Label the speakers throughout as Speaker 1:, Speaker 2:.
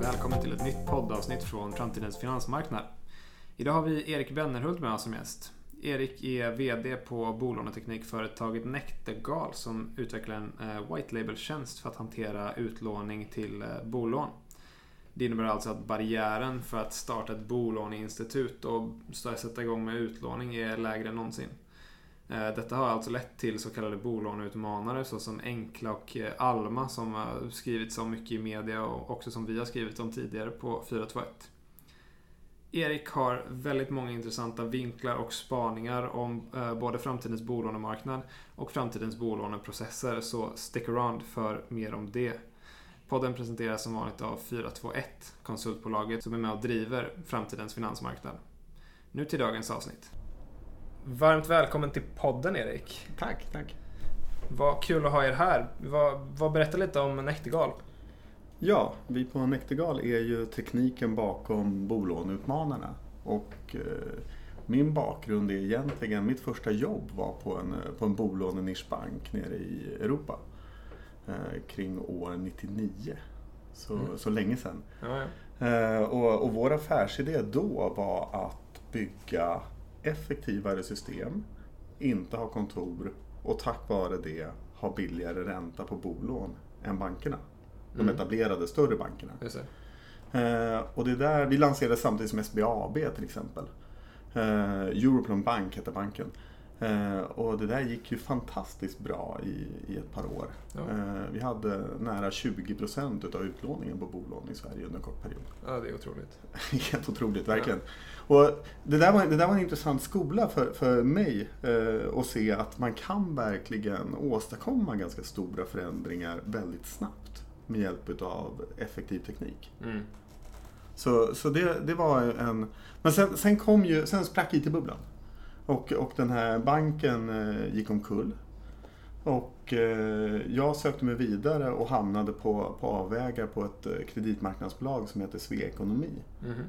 Speaker 1: Välkommen till ett nytt poddavsnitt från Framtidens finansmarknad. Idag har vi Erik Bennerhult med oss som gäst. Erik är VD på bolåneteknikföretaget Nektergal som utvecklar en eh, white label-tjänst för att hantera utlåning till eh, bolån. Det innebär alltså att barriären för att starta ett bolåneinstitut och sätta igång med utlåning är lägre än någonsin. Eh, detta har alltså lett till så kallade bolåneutmanare såsom Enkla och eh, Alma som har skrivits om mycket i media och också som vi har skrivit om tidigare på 421. Erik har väldigt många intressanta vinklar och spaningar om eh, både framtidens bolånemarknad och framtidens bolåneprocesser, så stick around för mer om det. Podden presenteras som vanligt av 421, konsultbolaget som är med och driver framtidens finansmarknad. Nu till dagens avsnitt. Varmt välkommen till podden Erik.
Speaker 2: Tack, tack.
Speaker 1: Vad kul att ha er här. Vad, vad berätta lite om Nektergal.
Speaker 2: Ja, vi på Nektergal är ju tekniken bakom bolåneutmanarna. Och eh, min bakgrund är egentligen, mitt första jobb var på en, på en bolånenischbank nere i Europa. Eh, kring år 99. Så, mm. så länge sedan.
Speaker 1: Ja,
Speaker 2: ja. Eh, och, och vår affärsidé då var att bygga effektivare system, inte ha kontor och tack vare det ha billigare ränta på bolån än bankerna. De mm. etablerade större bankerna. Eh, och det där, vi lanserade samtidigt som SBAB till exempel. Eh, Europlan Bank hette banken. Eh, och det där gick ju fantastiskt bra i, i ett par år. Ja. Eh, vi hade nära 20 procent utav utlåningen på bolån i Sverige under en kort period.
Speaker 1: Ja, det är otroligt.
Speaker 2: Helt otroligt, verkligen. Ja. Och det, där var, det där var en intressant skola för, för mig eh, att se att man kan verkligen åstadkomma ganska stora förändringar väldigt snabbt med hjälp av effektiv teknik. Mm. Så, så det, det var en... Men sen, sen kom ju, sen sprack IT-bubblan. Och, och den här banken eh, gick omkull. Och eh, jag sökte mig vidare och hamnade på, på avvägar på ett eh, kreditmarknadsbolag som heter Sveekonomi. Mm.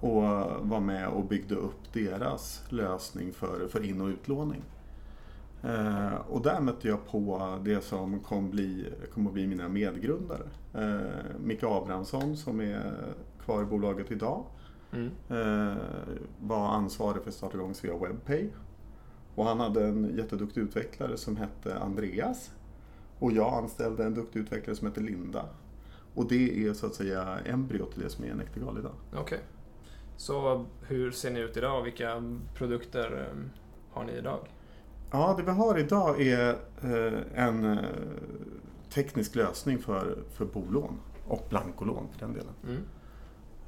Speaker 2: Och var med och byggde upp deras lösning för, för in och utlåning. Och där mötte jag på det som kom, bli, kom att bli mina medgrundare. Eh, Micke Abrahamsson som är kvar i bolaget idag. Mm. Eh, var ansvarig för att starta igång Svea Webpay. Och han hade en jätteduktig utvecklare som hette Andreas. Och jag anställde en duktig utvecklare som hette Linda. Och det är så att säga embryot till det som är Nektergal idag.
Speaker 1: Okej. Okay. Så hur ser ni ut idag och vilka produkter eh, har ni idag?
Speaker 2: Ja, det vi har idag är eh, en teknisk lösning för, för bolån och blankolån för den delen. Mm.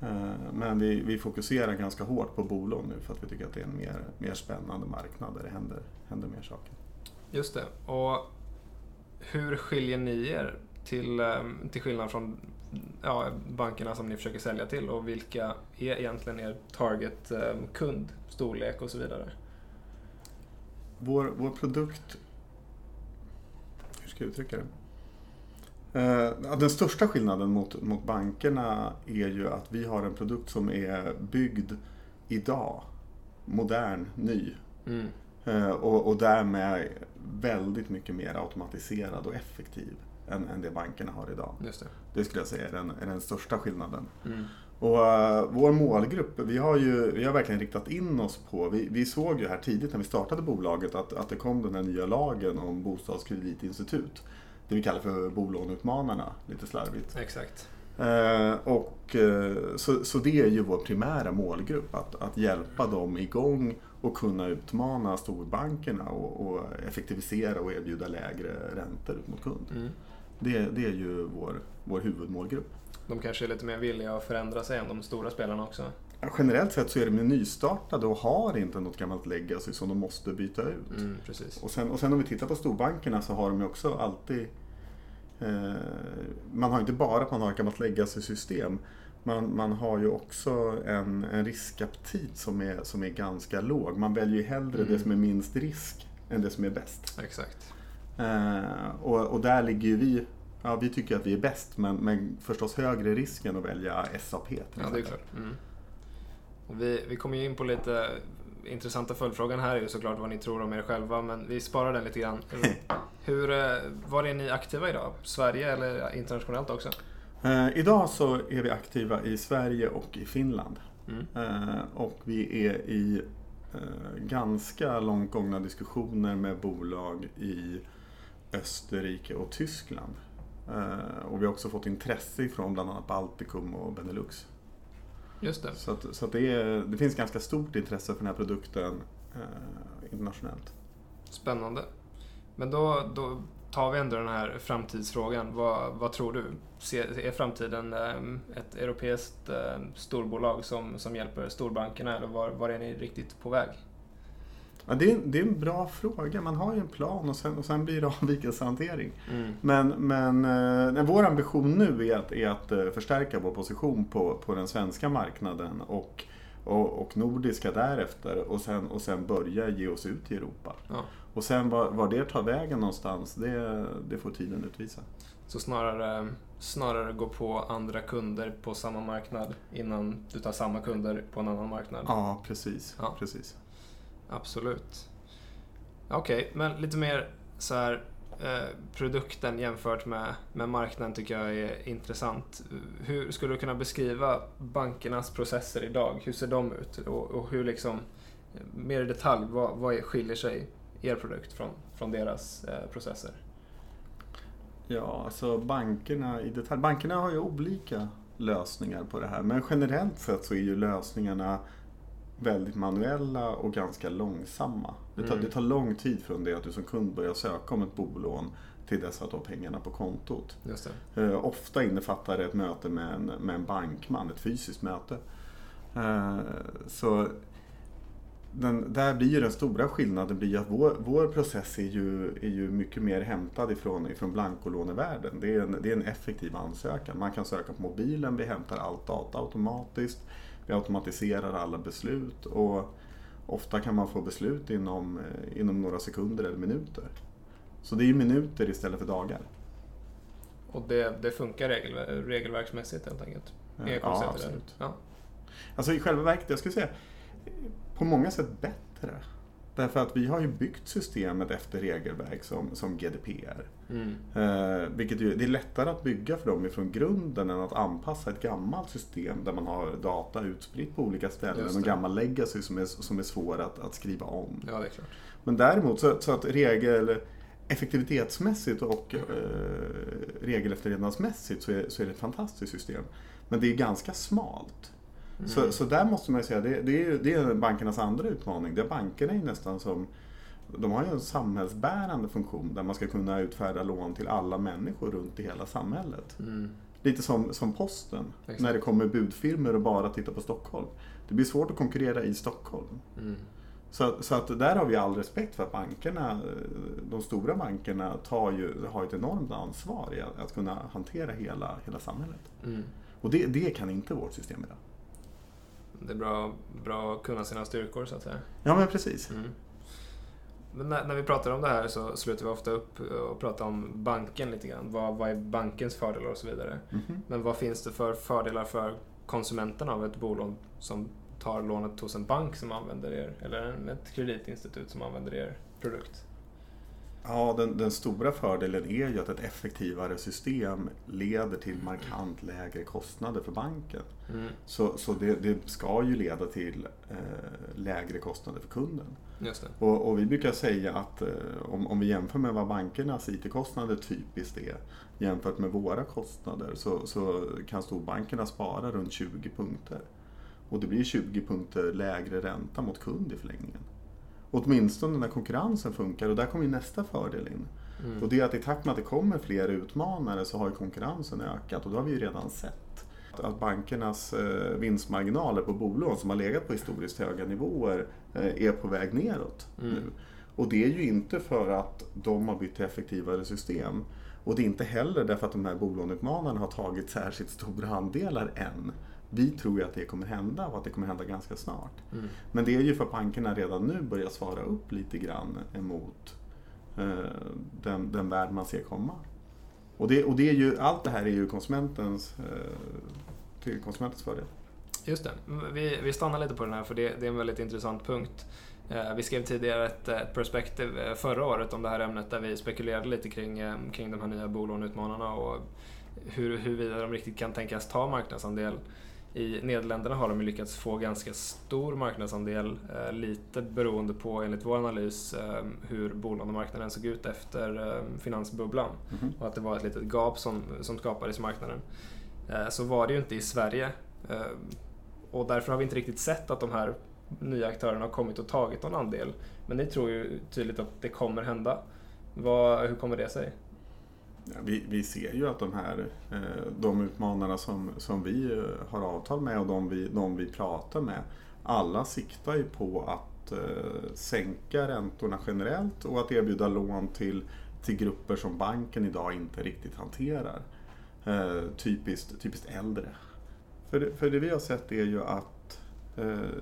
Speaker 2: Eh, men vi, vi, fokuserar ganska hårt på bolån nu för att vi tycker att det är en mer, mer spännande marknad där det händer, händer mer saker.
Speaker 1: Just det. Och hur skiljer ni er till, ehm, till skillnad från ja, bankerna som ni försöker sälja till och vilka är egentligen er target-kund, ehm, storlek och så vidare?
Speaker 2: Vår, vår produkt, hur ska jag uttrycka det? Eh, den största skillnaden mot, mot bankerna är ju att vi har en produkt som är byggd idag. Modern, ny. Mm. Eh, och, och därmed väldigt mycket mer automatiserad och effektiv än, än det bankerna har idag.
Speaker 1: Det.
Speaker 2: det skulle jag säga är den, är den största skillnaden. Mm. Och uh, vår målgrupp, vi har ju vi har verkligen riktat in oss på, vi, vi såg ju här tidigt när vi startade bolaget att, att det kom den här nya lagen om bostadskreditinstitut det vi kallar för bolåneutmanarna, lite slarvigt.
Speaker 1: Exakt.
Speaker 2: Eh, och, eh, så, så det är ju vår primära målgrupp, att, att hjälpa dem igång och kunna utmana storbankerna och, och effektivisera och erbjuda lägre räntor ut mot kund. Mm. Det, det är ju vår, vår huvudmålgrupp.
Speaker 1: De kanske är lite mer villiga att förändra sig än de stora spelarna också?
Speaker 2: Generellt sett så är de nystartade och har inte något gammalt legacy som de måste byta ut.
Speaker 1: Mm, precis.
Speaker 2: Och, sen, och sen om vi tittar på storbankerna så har de ju också alltid Man har inte bara att man har ett gammalt legacy-system. Man, man har ju också en, en riskaptit som är, som är ganska låg. Man väljer ju hellre mm. det som är minst risk än det som är bäst.
Speaker 1: Exakt.
Speaker 2: Eh, och, och där ligger ju vi Ja, vi tycker att vi är bäst men, men förstås högre risk än att välja SAP.
Speaker 1: Ja, det är klart. Mm. Vi, vi kommer ju in på lite intressanta följdfrågan här är ju såklart vad ni tror om er själva, men vi sparar den lite grann. Hur, eh, var är ni aktiva idag? Sverige eller internationellt också?
Speaker 2: Eh, idag så är vi aktiva i Sverige och i Finland.
Speaker 1: Mm.
Speaker 2: Eh, och vi är i eh, ganska långt gångna diskussioner med bolag i Österrike och Tyskland. Eh, och vi har också fått intresse från bland annat Baltikum och Benelux.
Speaker 1: Just det.
Speaker 2: Så, att, så att det, är, det finns ganska stort intresse för den här produkten eh, internationellt.
Speaker 1: Spännande. Men då, då tar vi ändå den här framtidsfrågan. Vad, vad tror du? Ser, är framtiden eh, ett europeiskt eh, storbolag som, som hjälper storbankerna eller var, var är ni riktigt på väg?
Speaker 2: Ja, det, är, det är en bra fråga. Man har ju en plan och sen, och sen blir det avvikelsehantering.
Speaker 1: Mm.
Speaker 2: Men, men eh, vår ambition nu är att, är att eh, förstärka vår position på, på den svenska marknaden och, och, och nordiska därefter och sen, och sen börja ge oss ut i Europa.
Speaker 1: Ja.
Speaker 2: Och sen var, var det tar vägen någonstans, det, det får tiden utvisa.
Speaker 1: Så snarare, snarare gå på andra kunder på samma marknad innan du tar samma kunder på en annan marknad?
Speaker 2: Ja, precis.
Speaker 1: Ja.
Speaker 2: precis.
Speaker 1: Absolut. Okej, men lite mer så här eh, produkten jämfört med, med marknaden tycker jag är intressant. Hur skulle du kunna beskriva bankernas processer idag? Hur ser de ut? Och, och hur liksom, eh, mer i detalj, vad, vad är, skiljer sig er produkt från, från deras eh, processer?
Speaker 2: Ja, alltså bankerna i detalj. Bankerna har ju olika lösningar på det här. Men generellt sett så är ju lösningarna väldigt manuella och ganska långsamma. Det tar,
Speaker 1: Mm.
Speaker 2: det tar lång tid från det att du som kund börjar söka om ett bolån till dess att du har pengarna på kontot. Eh, ofta innefattar det ett möte med en, med en bankman, ett fysiskt möte. Eh, så den, där blir ju den stora skillnaden blir att vår, vår process är ju, är ju mycket mer hämtad ifrån, ifrån blankolånevärlden. Det är, en, det är en effektiv ansökan. Man kan söka på mobilen, vi hämtar allt data automatiskt. Vi automatiserar alla beslut och ofta kan man få beslut inom, eh, inom några sekunder eller minuter. Så det är minuter istället för dagar.
Speaker 1: Och det, det funkar regel, regelverksmässigt helt enkelt?
Speaker 2: Ja, absolut.
Speaker 1: Ja.
Speaker 2: Alltså i själva verket, jag skulle säga på många sätt bättre. Därför att vi har ju byggt systemet efter regelverk som, som GDPR.
Speaker 1: Mm.
Speaker 2: Eh, vilket ju, det är lättare att bygga för dem ifrån grunden än att anpassa ett gammalt system där man har data utspritt på olika ställen.
Speaker 1: Det.
Speaker 2: gammal legacy som är, som är svår att, att skriva om.
Speaker 1: ja, det är klart.
Speaker 2: Men däremot så, så att regel effektivitetsmässigt och eh, regelefterlevnadsmässigt så är, så är det ett fantastiskt system. Men det är ganska smalt.
Speaker 1: Mm.
Speaker 2: Så, så där måste man ju säga, det, det, är, det är bankernas andra utmaning. Där bankerna är ju nästan som, de har ju en samhällsbärande funktion där man ska kunna utfärda lån till alla människor runt i hela samhället.
Speaker 1: Mm.
Speaker 2: Lite som, som posten,
Speaker 1: Exakt.
Speaker 2: när det kommer budfirmor och bara tittar på Stockholm. Det blir svårt att konkurrera i Stockholm.
Speaker 1: Mm.
Speaker 2: Så, så att där har vi all respekt för att bankerna, de stora bankerna tar ju, har ett enormt ansvar i att, att kunna hantera hela, hela samhället.
Speaker 1: Mm.
Speaker 2: Och det, det kan inte vårt system idag.
Speaker 1: Det är bra, bra att kunna sina styrkor så att säga.
Speaker 2: Ja men precis.
Speaker 1: Mm. Men när, när vi pratar om det här så slutar vi ofta upp och pratar om banken lite grann. Vad, vad är bankens fördelar och så vidare.
Speaker 2: Mhm.
Speaker 1: Men vad finns det för fördelar för konsumenten av ett bolån som tar lånet hos en bank som använder er eller ett kreditinstitut som använder er produkt?
Speaker 2: Ja, den, den stora fördelen är ju att ett effektivare system leder till markant lägre kostnader för banken.
Speaker 1: Mm.
Speaker 2: Så, så det, det ska ju leda till eh, lägre kostnader för kunden. Och, och vi brukar säga att eh, om, om vi jämför med vad bankernas IT-kostnader typiskt är jämfört med våra kostnader så, så kan storbankerna spara runt 20 punkter. Och det blir 20 punkter lägre ränta mot kund i förlängningen. Åtminstone när konkurrensen funkar och där kommer nästa fördel in.
Speaker 1: Mm.
Speaker 2: Och det är att i takt med att det kommer fler utmanare så har konkurrensen ökat och det har vi ju redan sett. Att bankernas eh, vinstmarginaler på bolån som har legat på historiskt höga nivåer eh, är på väg neråt
Speaker 1: Mm.
Speaker 2: nu. Och det är ju inte för att de har bytt till effektivare system. Och det är inte heller därför att de här bolåneutmanarna har tagit särskilt stora andelar än. Vi tror ju att det kommer hända och att det kommer hända ganska snart.
Speaker 1: Mm.
Speaker 2: Men det är ju för att bankerna redan nu börjar svara upp lite grann emot eh, den, den värld man ser komma. Och, det, och det är ju, allt det här är ju konsumentens, eh, till konsumentens fördel.
Speaker 1: Just det. Vi, vi stannar lite på den här för det, det är en väldigt intressant punkt. Eh, vi skrev tidigare ett, ett perspektiv eh, förra året om det här ämnet där vi spekulerade lite kring, eh, kring de här nya bolåneutmanarna och hur, huruvida de riktigt kan tänkas ta marknadsandel. I Nederländerna har de lyckats få ganska stor marknadsandel, lite beroende på, enligt vår analys, hur bolånemarknaden såg ut efter finansbubblan. Mm. Och att det var ett litet gap som, som skapades i marknaden. Så var det ju inte i Sverige. Och därför har vi inte riktigt sett att de här nya aktörerna har kommit och tagit någon andel. Men ni tror ju tydligt att det kommer hända. Vad, hur kommer det sig?
Speaker 2: Ja, vi, vi, ser ju att de här eh, de utmanarna som, som vi eh, har avtal med och de vi, de vi pratar med, alla siktar ju på att eh, sänka räntorna generellt och att erbjuda lån till, till grupper som banken idag inte riktigt hanterar. typiskt, typiskt äldre. För det, för det vi har sett är ju att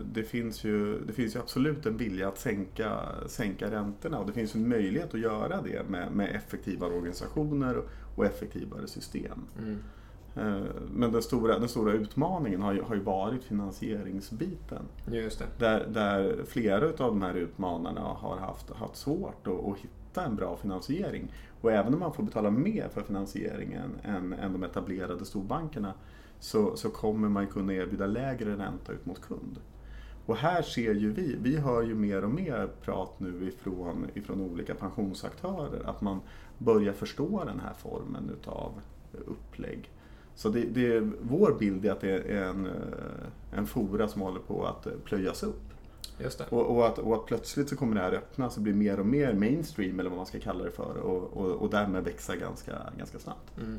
Speaker 2: det finns, ju, det finns ju absolut en vilja att sänka, sänka räntorna och det finns en möjlighet att göra det med, med effektivare organisationer och effektivare system. Mm. Eh, men den stora, den stora utmaningen har ju, har ju varit finansieringsbiten. Där, där flera av de här utmanarna har haft, haft svårt att, att hitta en bra finansiering. Och även om man får betala mer för finansieringen än, än de etablerade storbankerna så, så kommer man kunna erbjuda lägre ränta ut mot kund. Och här ser ju vi, vi hör ju mer och mer prat nu ifrån, ifrån olika pensionsaktörer att man börjar förstå den här formen utav upplägg. Så det, det, vår bild är att det är en, en fora som håller på att plöjas upp. Och, och, att, och att plötsligt så kommer det här öppnas och bli mer och mer mainstream eller vad man ska kalla det för och, och, och därmed växa ganska, ganska snabbt. Mm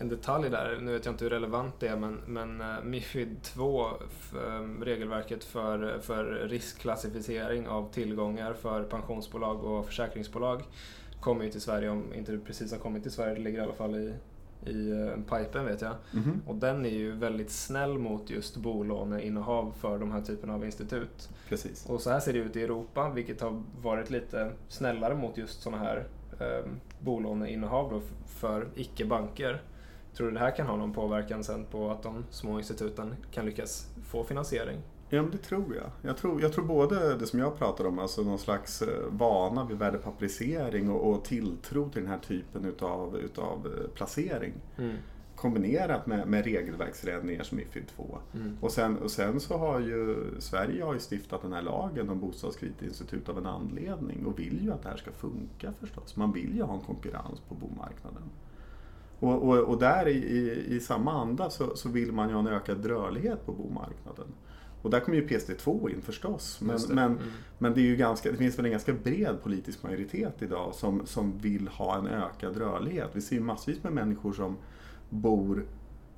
Speaker 1: en detalj där, nu vet jag inte hur relevant det är, men, men uh, Mifid 2, um, regelverket för, för riskklassificering av tillgångar för pensionsbolag och försäkringsbolag, kommer ju till Sverige, om inte precis har kommit till Sverige, det ligger i alla fall i, i uh, pipen vet jag. Mm -hmm. Och den är ju väldigt snäll mot just bolåneinnehav för de här typerna av institut.
Speaker 2: Precis.
Speaker 1: Och så här ser det ut i Europa, vilket har varit lite snällare mot just sådana här um, bolåneinnehav för icke-banker. Tror du det här kan ha någon påverkan sen på att de små instituten kan lyckas få finansiering?
Speaker 2: Ja, men det tror jag. Jag tror, jag tror både det som jag pratar om, alltså någon slags eh, vana vid värdepapperisering och, och tilltro till den här typen utav, utav eh, placering. Mm. Kombinerat med, med regelverksräddningar som Mifid 2. Mm. Och, sen, och sen så har ju Sverige har ju stiftat den här lagen om bostadskreditinstitut av en anledning och vill ju att det här ska funka förstås. Man vill ju ha en konkurrens på bomarknaden. Och, och, och där i, i, i, samma anda så, så, vill man ju ha en ökad rörlighet på bomarknaden. Och där kommer ju PSD2 in förstås. Men det. Men, mm. men det, är ju ganska, det finns väl en ganska bred politisk majoritet idag som, som vill ha en ökad rörlighet. Vi ser ju massvis med människor som bor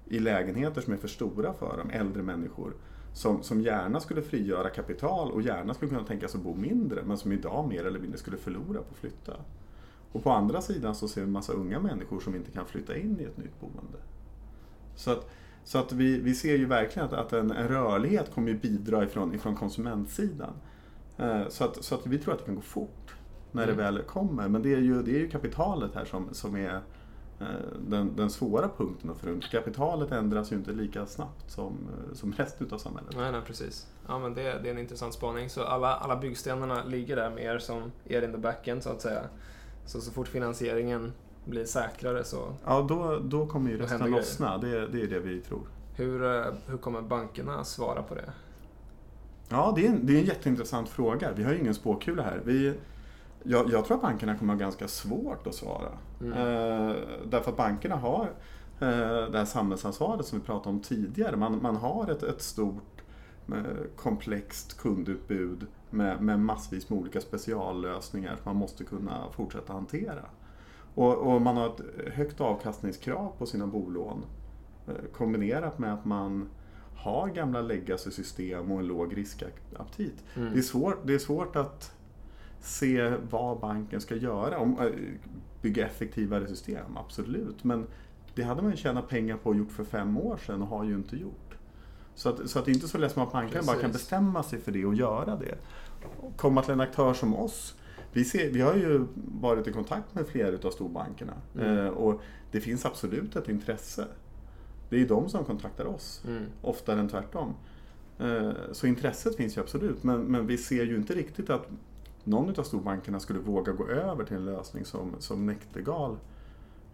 Speaker 2: i lägenheter som är för stora för dem, äldre människor. Som, som gärna skulle frigöra kapital och gärna skulle kunna tänka sig att bo mindre men som idag mer eller mindre skulle förlora på att flytta. Och på andra sidan så ser vi en massa unga människor som inte kan flytta in i ett nytt boende. Så att, så att vi, vi ser ju verkligen att, att en, en rörlighet kommer bidra ifrån, ifrån konsumentsidan. Eh, så, att, så att vi tror att det kan gå fort när mm. det väl kommer. Men det är ju, det är ju kapitalet här som, som är eh, den, den svåra punkten förundra. Kapitalet ändras ju inte lika snabbt som, eh, som resten av samhället.
Speaker 1: Nej, nej, precis. Ja, men det, det är en intressant spaning. Så alla, alla byggstenarna ligger där med er som er in the backend så att säga. Så så fort finansieringen blir säkrare så...
Speaker 2: Ja, då, då kommer ju resten lossna. Det, det är det vi tror.
Speaker 1: Hur, eh, hur kommer bankerna svara på det?
Speaker 2: Ja, det är, en, det är en jätteintressant fråga. Vi har ju ingen spåkula här. Vi, jag, jag tror att bankerna kommer ha ganska svårt att svara. Mm. Eh, därför att bankerna har eh, det här samhällsansvaret som vi pratade om tidigare. Man, man har ett, ett stort eh, komplext kundutbud med, med massvis med olika speciallösningar som man måste kunna fortsätta hantera. Och, och man har ett högt avkastningskrav på sina bolån eh, kombinerat med att man har gamla legacy-system och en låg riskaptit. Mm. Det, är svårt, det är svårt att se vad banken ska göra. Om, äh, bygga effektivare system, absolut. Men det hade man ju tjänat pengar på och gjort för fem år sedan och har ju inte gjort. Så att, så att det är inte så lätt som att banken bara kan bestämma sig för det och göra det. Komma till en aktör som oss. Vi, ser, vi har ju varit i kontakt med flera av storbankerna mm. eh, och det finns absolut ett intresse. Det är de som kontaktar oss, mm. oftare än tvärtom. Eh, så intresset finns ju absolut, men, men vi ser ju inte riktigt att någon av storbankerna skulle våga gå över till en lösning som, som Nektergal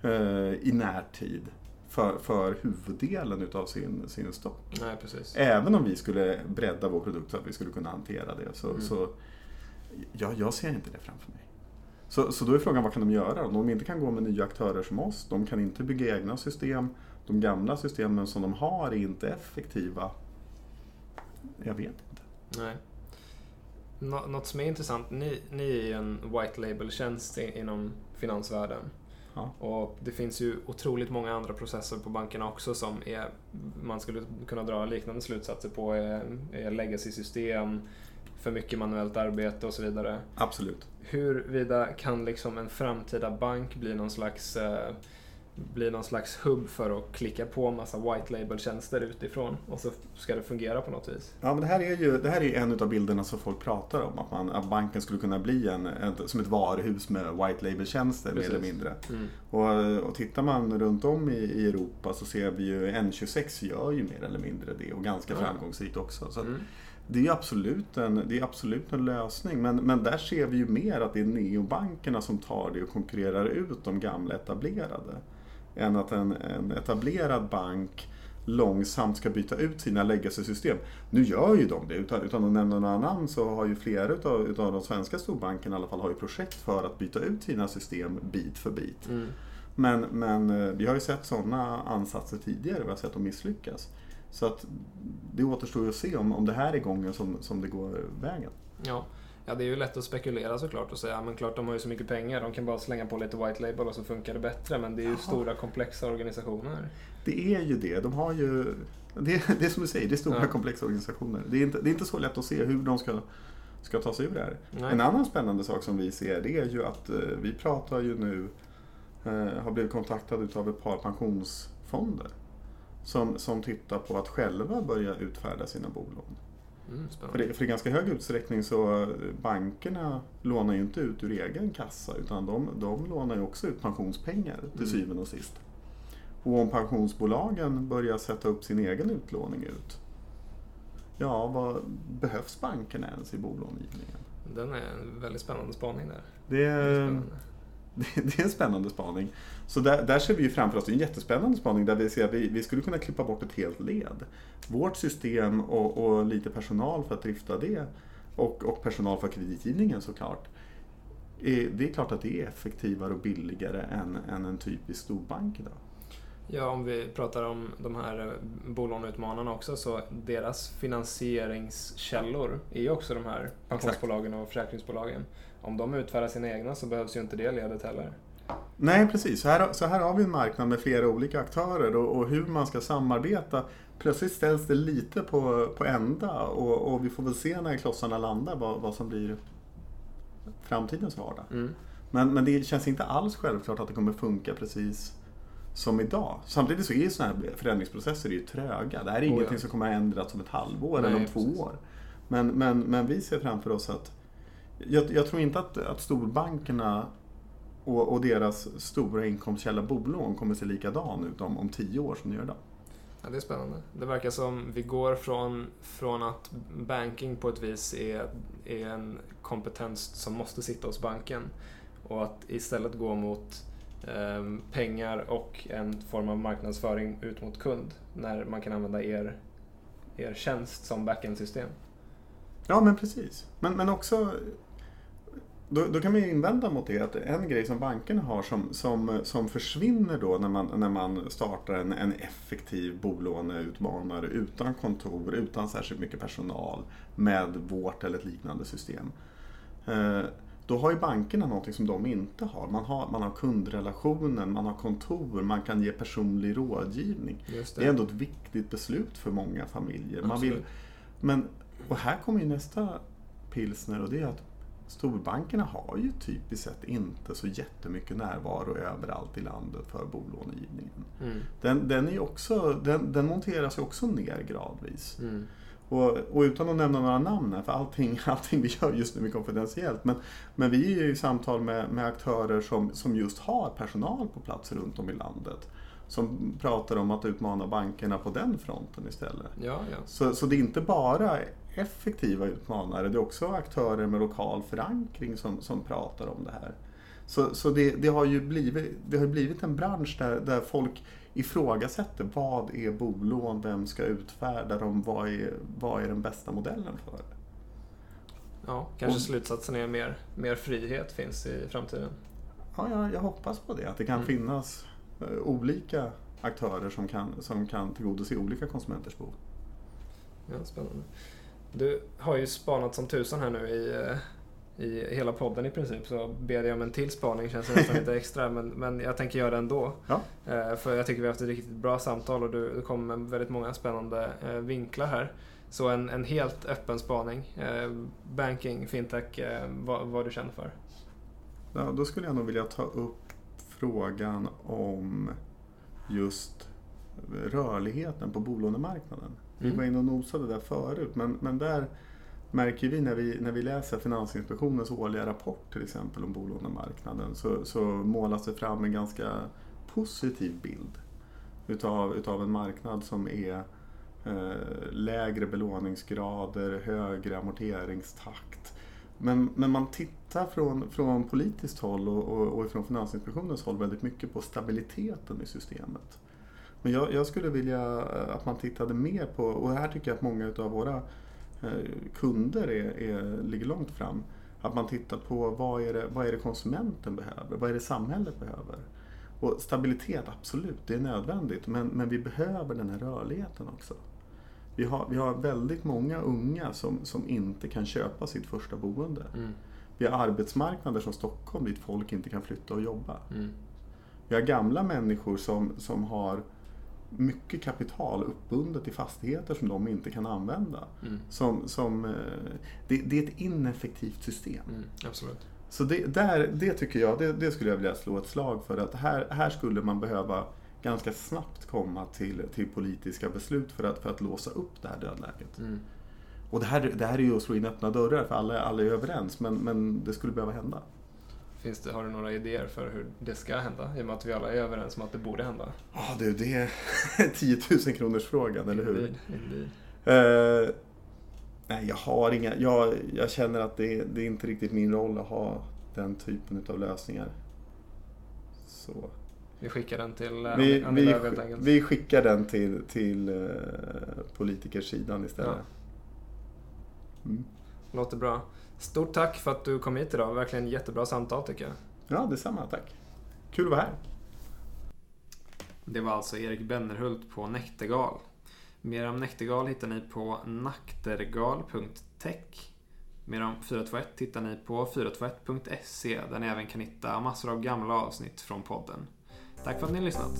Speaker 2: eh, i närtid för, för huvuddelen utav sin, sin stock.
Speaker 1: Nej, precis.
Speaker 2: Även om vi skulle bredda vår produkt så att vi skulle kunna hantera det. Så,
Speaker 1: Mm.
Speaker 2: så ja, jag ser inte det framför mig. Så, så då är frågan vad kan de göra? Om de inte kan gå med nya aktörer som oss, de kan inte bygga egna system. De gamla systemen som de har är inte effektiva. Jag vet inte.
Speaker 1: Nej. Nå- något som är intressant, ni, ni är ju en white label-tjänst inom finansvärlden.
Speaker 2: Ja.
Speaker 1: Och det finns ju otroligt många andra processer på bankerna också som är, man skulle kunna dra liknande slutsatser på, är, är legacy-system, för mycket manuellt arbete och så vidare.
Speaker 2: Absolut.
Speaker 1: Huruvida kan liksom en framtida bank bli någon slags eh, bli någon slags hubb för att klicka på massa white label-tjänster utifrån och så ska det fungera på något vis.
Speaker 2: Ja, men det här är ju det här är en av bilderna som folk pratar om. Att, man, att banken skulle kunna bli en, ett, som ett varuhus med white label-tjänster mer eller mindre.
Speaker 1: Mm.
Speaker 2: Och, och tittar man runt om i, i Europa så ser vi ju N26 gör ju mer eller mindre det och ganska
Speaker 1: Ja.
Speaker 2: framgångsrikt också. Så
Speaker 1: Mm.
Speaker 2: det, är absolut en, det är absolut en lösning. Men, men där ser vi ju mer att det är neobankerna som tar det och konkurrerar ut de gamla etablerade. Än att en, en etablerad bank långsamt ska byta ut sina legacy-system. Nu gör ju de det, utan, utan att nämna några namn så har ju flera utav, utav de svenska storbankerna i alla fall har ju projekt för att byta ut sina system bit för bit.
Speaker 1: Mm.
Speaker 2: Men, men eh, vi har ju sett sådana ansatser tidigare, vi har sett dem misslyckas. Så att det återstår ju att se om, om det här är gången som, som det går vägen.
Speaker 1: Ja. Ja, det är ju lätt att spekulera såklart och säga men klart de har ju så mycket pengar, de kan bara slänga på lite white label och så funkar det bättre. Men det är ju
Speaker 2: Jaha.
Speaker 1: stora komplexa organisationer.
Speaker 2: Det är ju det, de har ju... Det, det är som du säger, det är stora
Speaker 1: Ja.
Speaker 2: komplexa organisationer. Det är, inte, det är inte så lätt att se hur de ska, ska ta sig ur det här.
Speaker 1: Nej.
Speaker 2: En annan spännande sak som vi ser det är ju att eh, vi pratar ju nu, eh, har blivit kontaktade av ett par pensionsfonder. Som, som tittar på att själva börja utfärda sina bolån.
Speaker 1: Mm,
Speaker 2: För, det, för i ganska hög utsträckning så eh, bankerna lånar ju inte ut ur egen kassa utan de, de lånar ju också ut pensionspengar till
Speaker 1: Mm.
Speaker 2: syvende och sist. Och om pensionsbolagen börjar sätta upp sin egen utlåning ut, ja vad behövs bankerna ens i bolångivningen?
Speaker 1: Den är en väldigt spännande spaning där.
Speaker 2: Det är,
Speaker 1: spännande.
Speaker 2: det, är en spännande spaning. Så där, där ser vi ju framför oss, en jättespännande spaning där vi ser att vi, vi skulle kunna klippa bort ett helt led. Vårt system och, och lite personal för att drifta det och, och personal för kreditgivningen såklart. Eh, det är klart att det är effektivare och billigare än, än en typisk storbank idag.
Speaker 1: Ja, om vi pratar om de här eh, bolåneutmanarna också, så deras finansieringskällor är ju också de här pensionsbolagen och försäkringsbolagen. Om de utfärdar sina egna så behövs ju inte det ledet heller.
Speaker 2: Nej, precis. Så här, så här har vi en marknad med flera olika aktörer och, och hur man ska samarbeta. Plötsligt ställs det lite på, på ända och, och vi får väl se när klossarna landar vad, vad som blir framtidens vardag.
Speaker 1: Mm.
Speaker 2: Men, men det känns inte alls självklart att det kommer funka precis som idag. Samtidigt så är sådana här förändringsprocesser ju tröga. Det här är
Speaker 1: Oh ja.
Speaker 2: ingenting som kommer att ändras om ett halvår
Speaker 1: Nej,
Speaker 2: eller om två
Speaker 1: precis.
Speaker 2: år. Men, men, men vi ser framför oss att jag, jag tror inte att, att storbankerna och, och deras stora inkomstkälla bolån kommer att se likadan ut om, om tio år som de gör idag.
Speaker 1: Ja, det är spännande. Det verkar som vi går från, från att banking på ett vis är, är en kompetens som måste sitta hos banken och att istället gå mot Ehm, pengar och en form av marknadsföring ut mot kund när man kan använda er, er tjänst som backend-system.
Speaker 2: Ja, men precis. Men, men också då, då kan man ju invända mot det att en grej som bankerna har som, som, som försvinner då när man, när man startar en, en effektiv bolåneutmanare utan kontor, utan särskilt mycket personal med vårt eller ett liknande system. Eh, då har ju bankerna någonting som de inte har. Man har, man har kundrelationen, man har kontor, man kan ge personlig rådgivning.
Speaker 1: Just
Speaker 2: Det är ändå ett viktigt beslut för många familjer. Man vill, men, och här kommer ju nästa pilsner och det är att storbankerna har ju typiskt sett inte så jättemycket närvaro överallt i landet för bolånegivningen.
Speaker 1: Mm.
Speaker 2: Den, den, är också, den, den monteras ju också ner gradvis.
Speaker 1: Mm.
Speaker 2: Och, och utan att nämna några namn här, för allting, allting vi gör just nu är konfidentiellt. Men, men vi är ju i samtal med, med aktörer som, som just har personal på plats runt om i landet. som pratar om att utmana bankerna på den fronten istället.
Speaker 1: Ja, ja.
Speaker 2: Så, så det är inte bara effektiva utmanare, det är också aktörer med lokal förankring som, som pratar om det här. Så, så det, det, har ju blivit, det har blivit en bransch där, där folk ifrågasätter vad är bolån, vem ska utfärda dem, vad är, vad är den bästa modellen för det?
Speaker 1: Ja, kanske och, slutsatsen är mer, mer frihet finns i framtiden.
Speaker 2: Ja, jag, jag hoppas på det, att det kan mm. finnas uh, olika aktörer som kan, som kan tillgodose olika konsumenters behov.
Speaker 1: Ja, spännande. Du har ju spanat som tusan här nu i, eh, i hela podden i princip. Så ber jag om en till spaning, känns nästan lite extra. Men, men jag tänker göra det ändå.
Speaker 2: Ja.
Speaker 1: Eh, för jag tycker vi har haft ett riktigt bra samtal och du, du kom med väldigt många spännande eh, vinklar här. Så en, en helt öppen spaning. Banking, fintech, vad, vad du känner för?
Speaker 2: Ja, då skulle jag nog vilja ta upp frågan om just rörligheten på bolånemarknaden. Vi var inne och nosade där förut men, men där märker vi när, vi när vi läser Finansinspektionens årliga rapport till exempel om bolånemarknaden så, så målas det fram en ganska positiv bild utav, utav en marknad som är eh, lägre belåningsgrader, högre amorteringstakt. Men, men man tittar från, från politiskt håll och, och, och från Finansinspektionens håll väldigt mycket på stabiliteten i systemet. Men jag, jag, skulle vilja eh, att man tittade mer på, och här tycker jag att många av våra kunder är, är, ligger långt fram. Att man tittar på vad är, det, vad är det konsumenten behöver? Vad är det samhället behöver? Och stabilitet, absolut, det är nödvändigt. Men, men vi behöver den här rörligheten också. Vi har, vi har väldigt många unga som, som inte kan köpa sitt första boende. Mm. Vi har arbetsmarknader som Stockholm dit folk inte kan flytta och jobba. Mm. Vi har gamla människor som, som har mycket kapital uppbundet i fastigheter som de inte kan använda. Mm. Som, som, eh, det, det, är ett ineffektivt system.
Speaker 1: Mm, absolut.
Speaker 2: Så det, där, det tycker jag, det, det, skulle jag vilja slå ett slag för att här, här skulle man behöva ganska snabbt komma till, till politiska beslut för att, för att låsa upp det här dödläget. Mm. Och det här, det här är ju att slå in öppna dörrar för alla, alla är överens men, men det skulle behöva hända.
Speaker 1: Finns det, har du några idéer för hur det ska hända? I och med att vi alla är överens om att det borde hända.
Speaker 2: Ja oh, du, det är 10 000 kronors frågan, eller hur?
Speaker 1: Indeed.
Speaker 2: Uh, nej, jag har inga. Jag, jag känner att det, det är inte riktigt min roll att ha den typen av lösningar. Så.
Speaker 1: Vi skickar den till uh,
Speaker 2: vi, Annie vi, helt enkelt. Vi skickar den till, till uh, politikersidan istället.
Speaker 1: Ja. Mm. Låter bra. Stort tack för att du kom hit idag. Verkligen jättebra samtal tycker jag.
Speaker 2: Ja, detsamma. Tack. Kul att vara här.
Speaker 1: Det var alltså Erik Bennerhult på Näktergal. Mer om Näktergal hittar ni på naktergal.tech. Mer om 421 hittar ni på 421.se där ni även kan hitta massor av gamla avsnitt från podden. Tack för att ni har lyssnat.